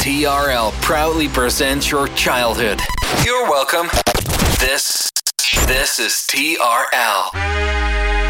TRL proudly presents your childhood. You're welcome. This this is TRL.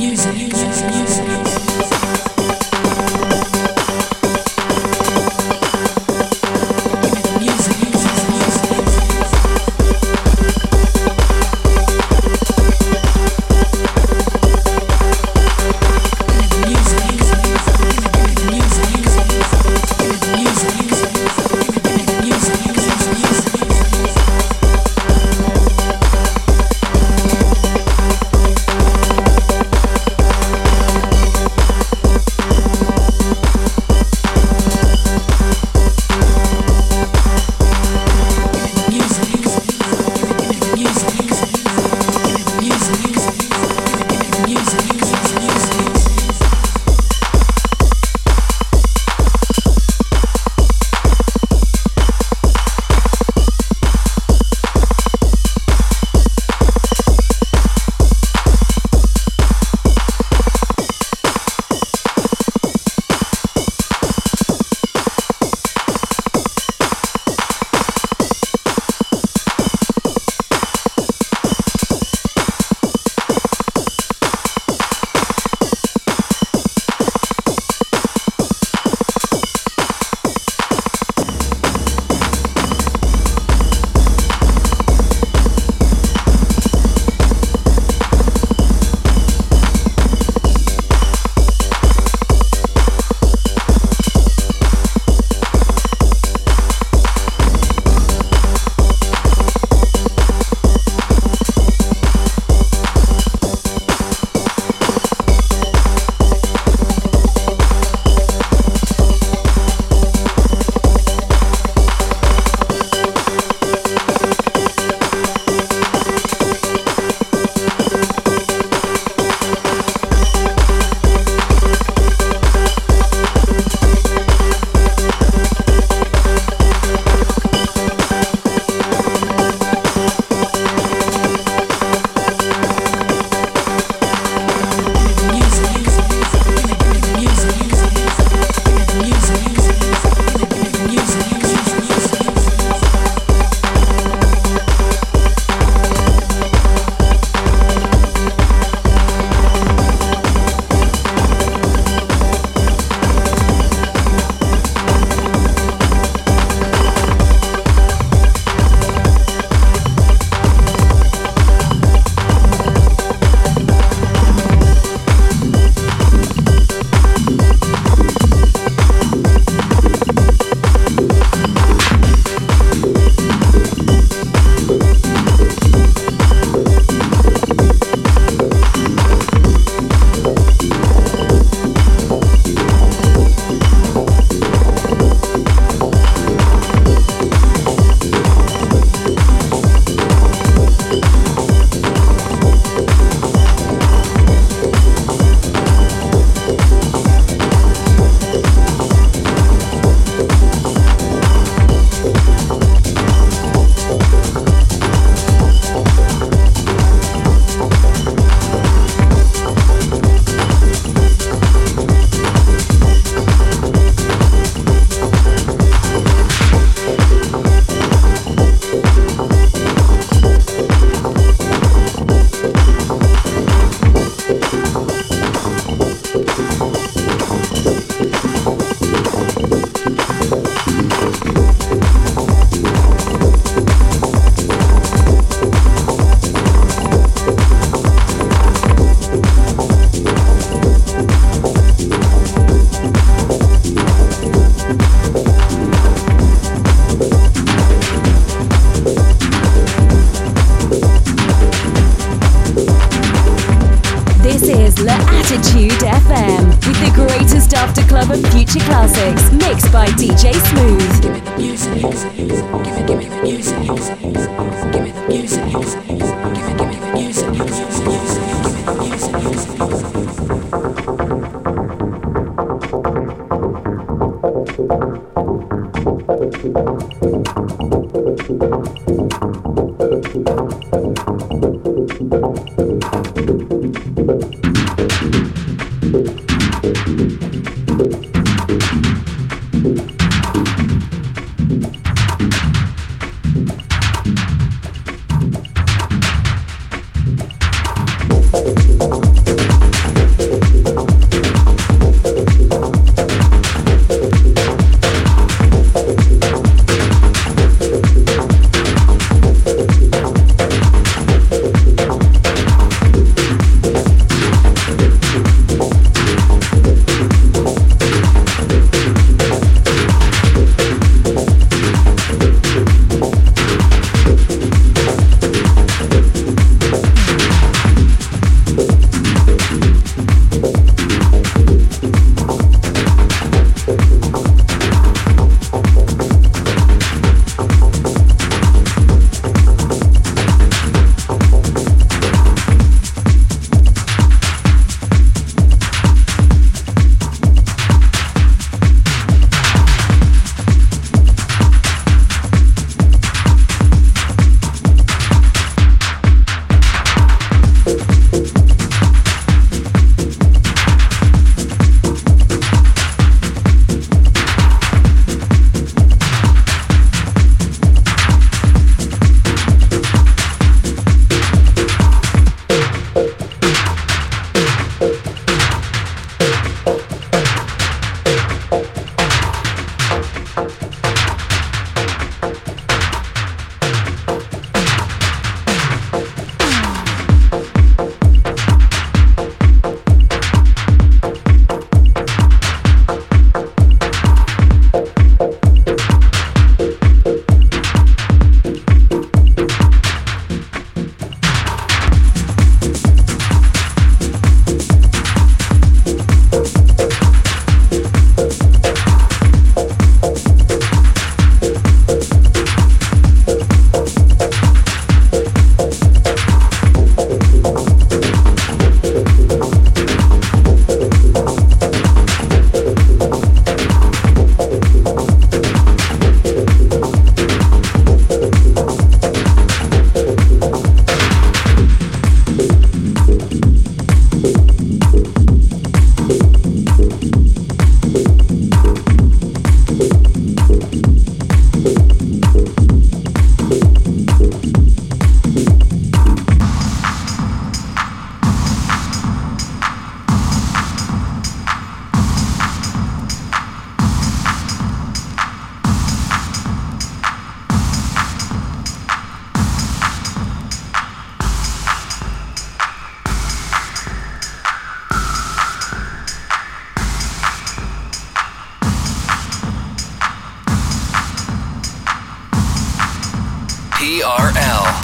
music.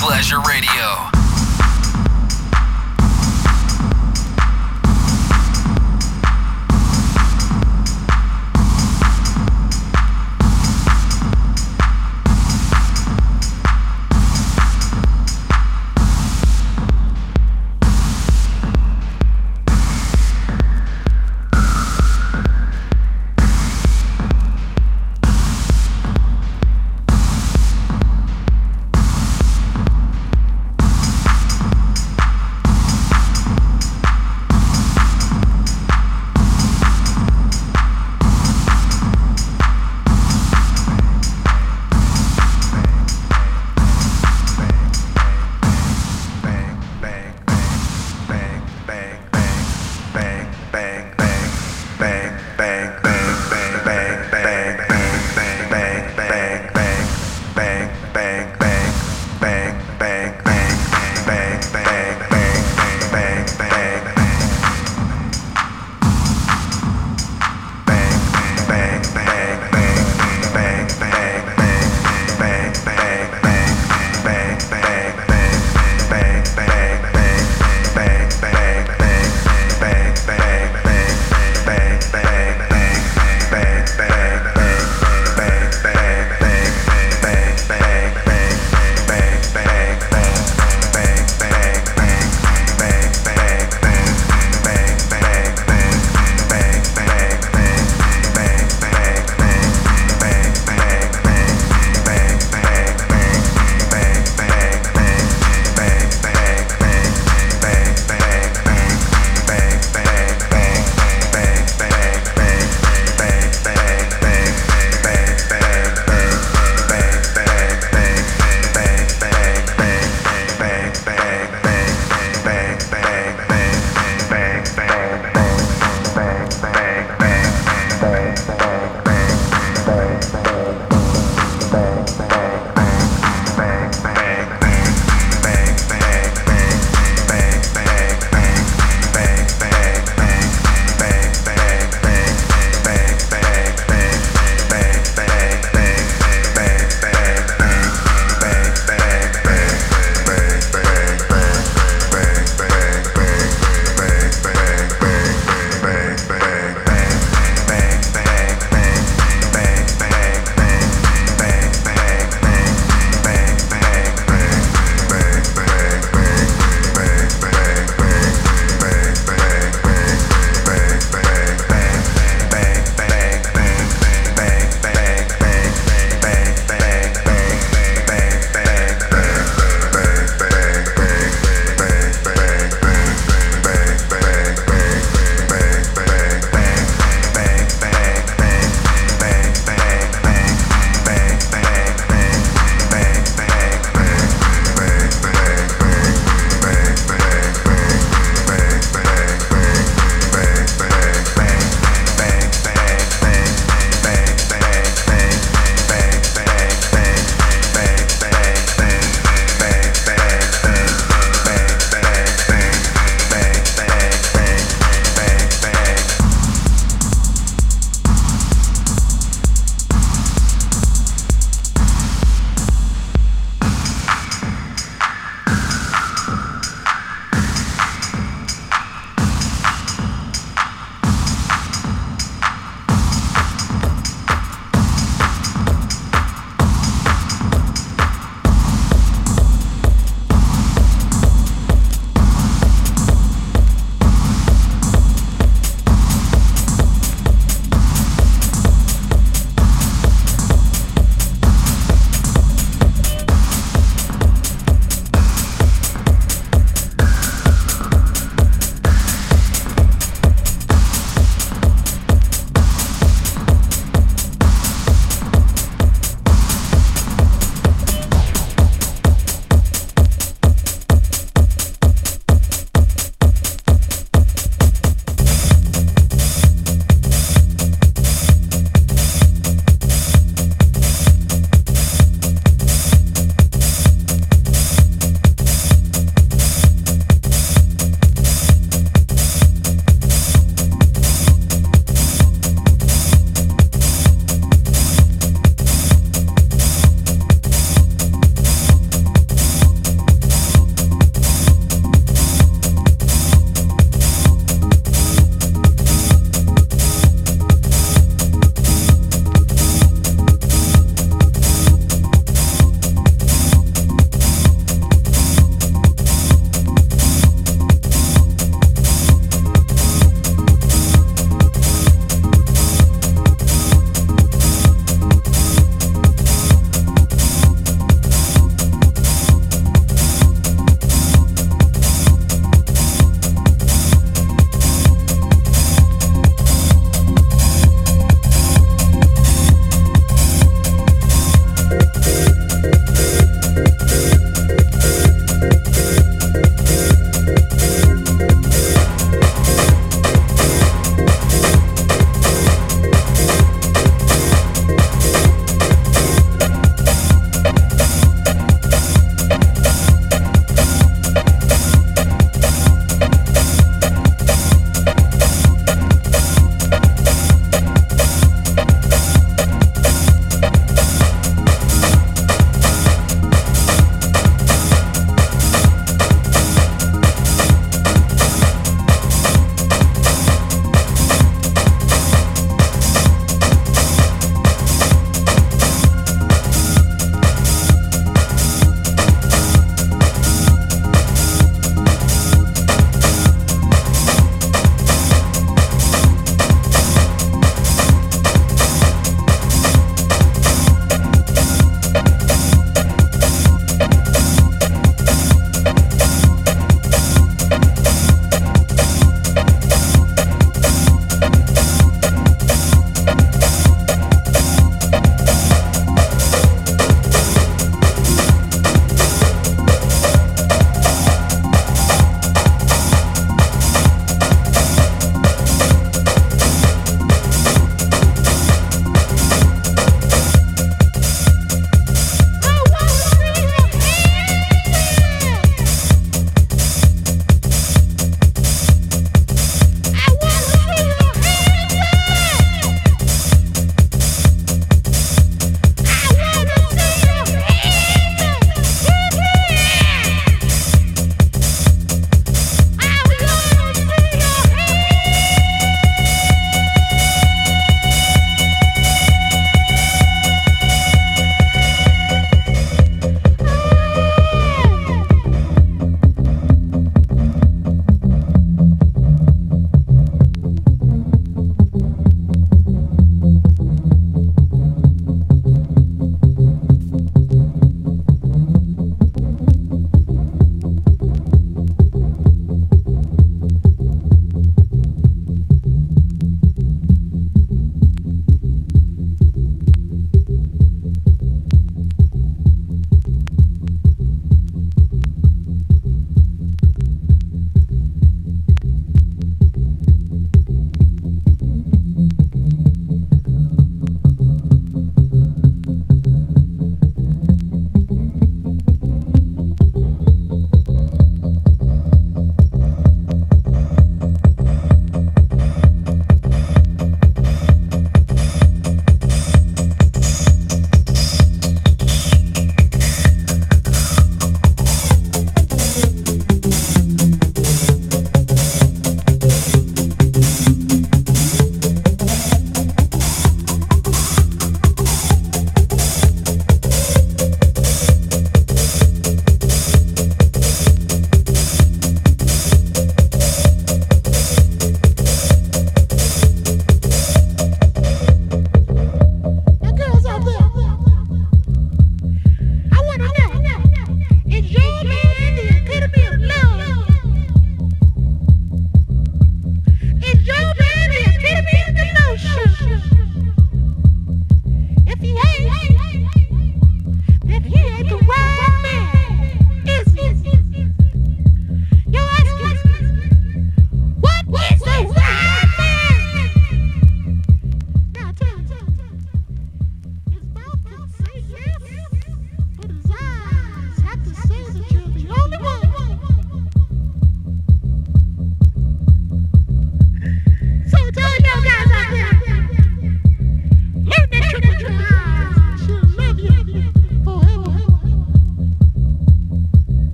Pleasure Radio.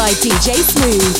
By DJ Smooth.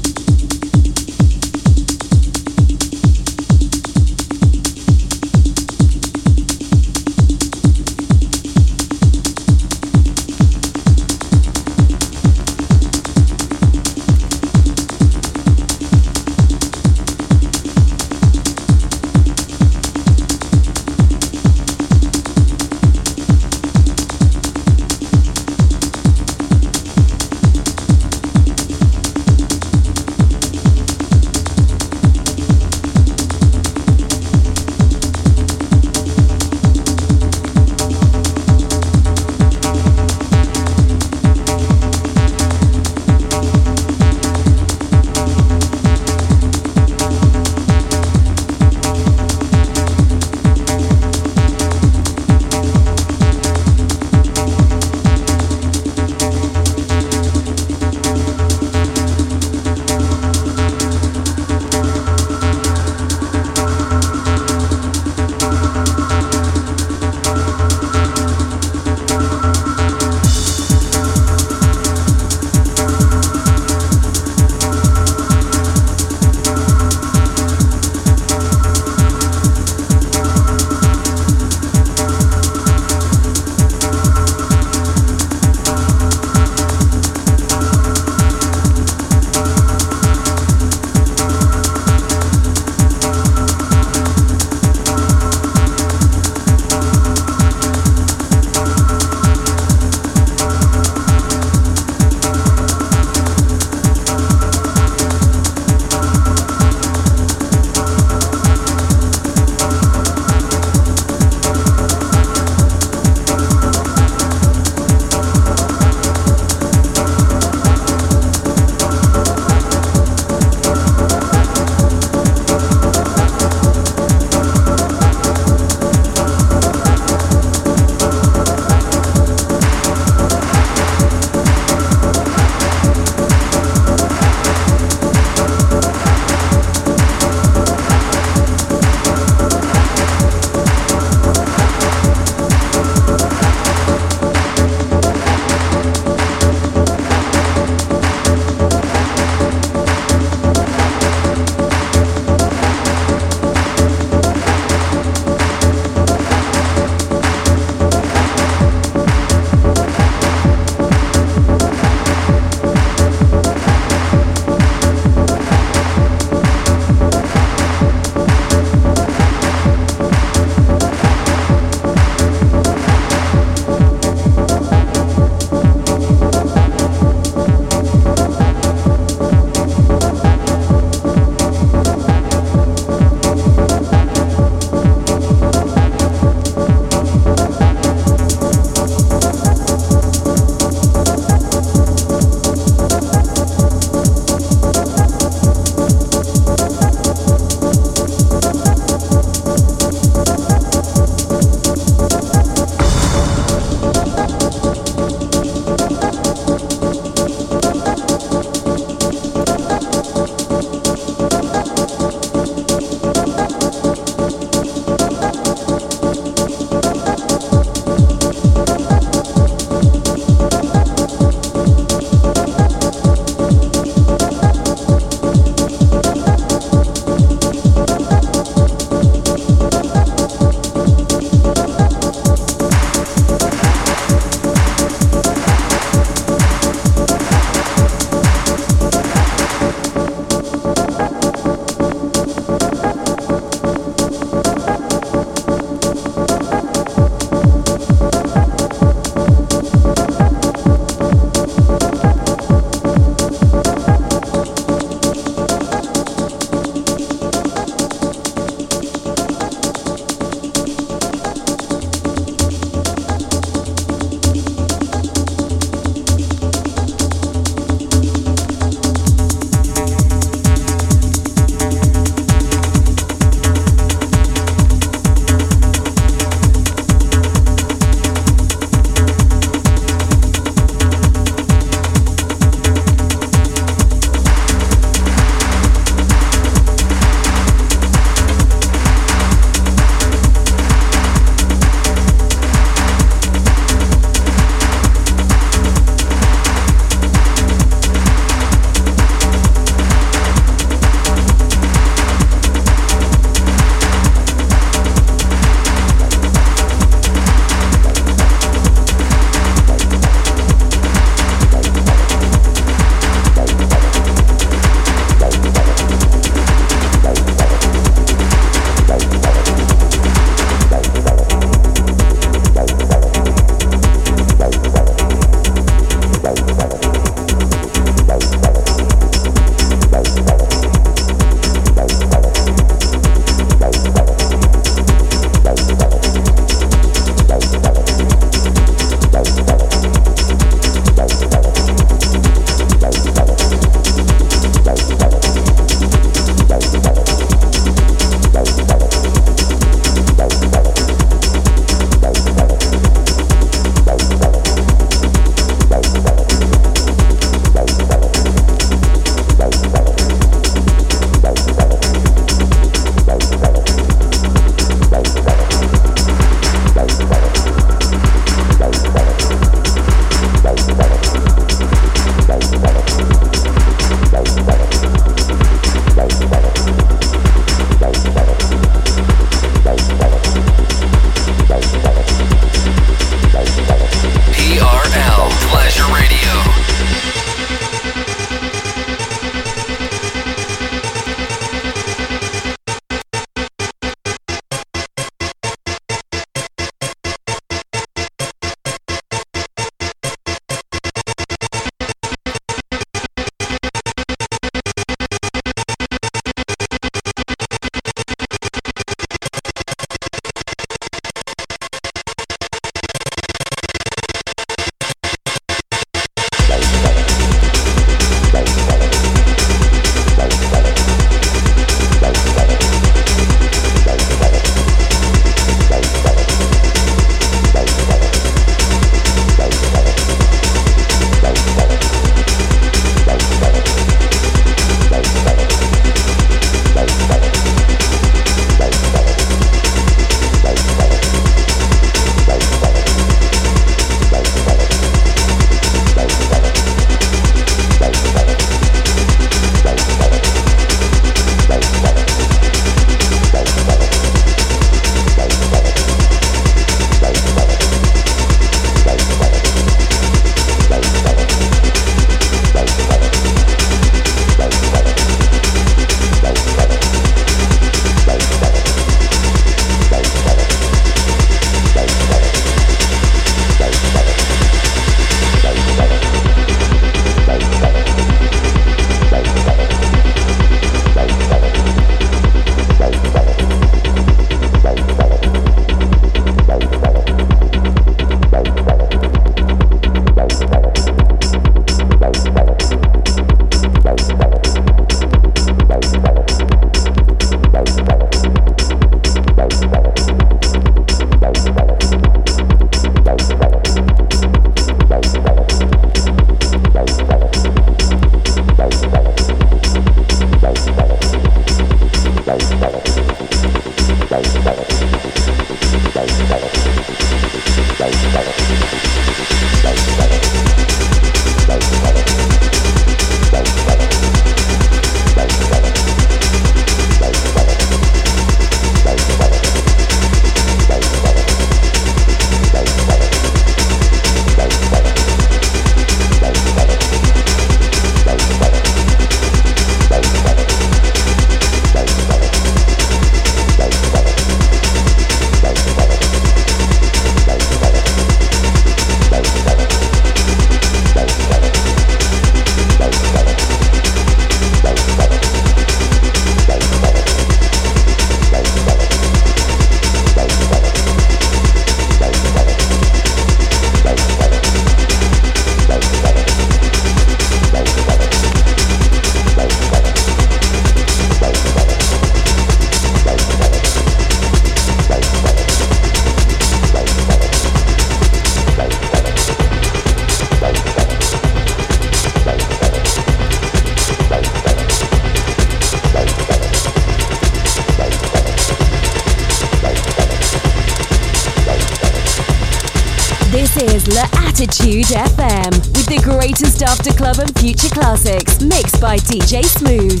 DJ Smooth.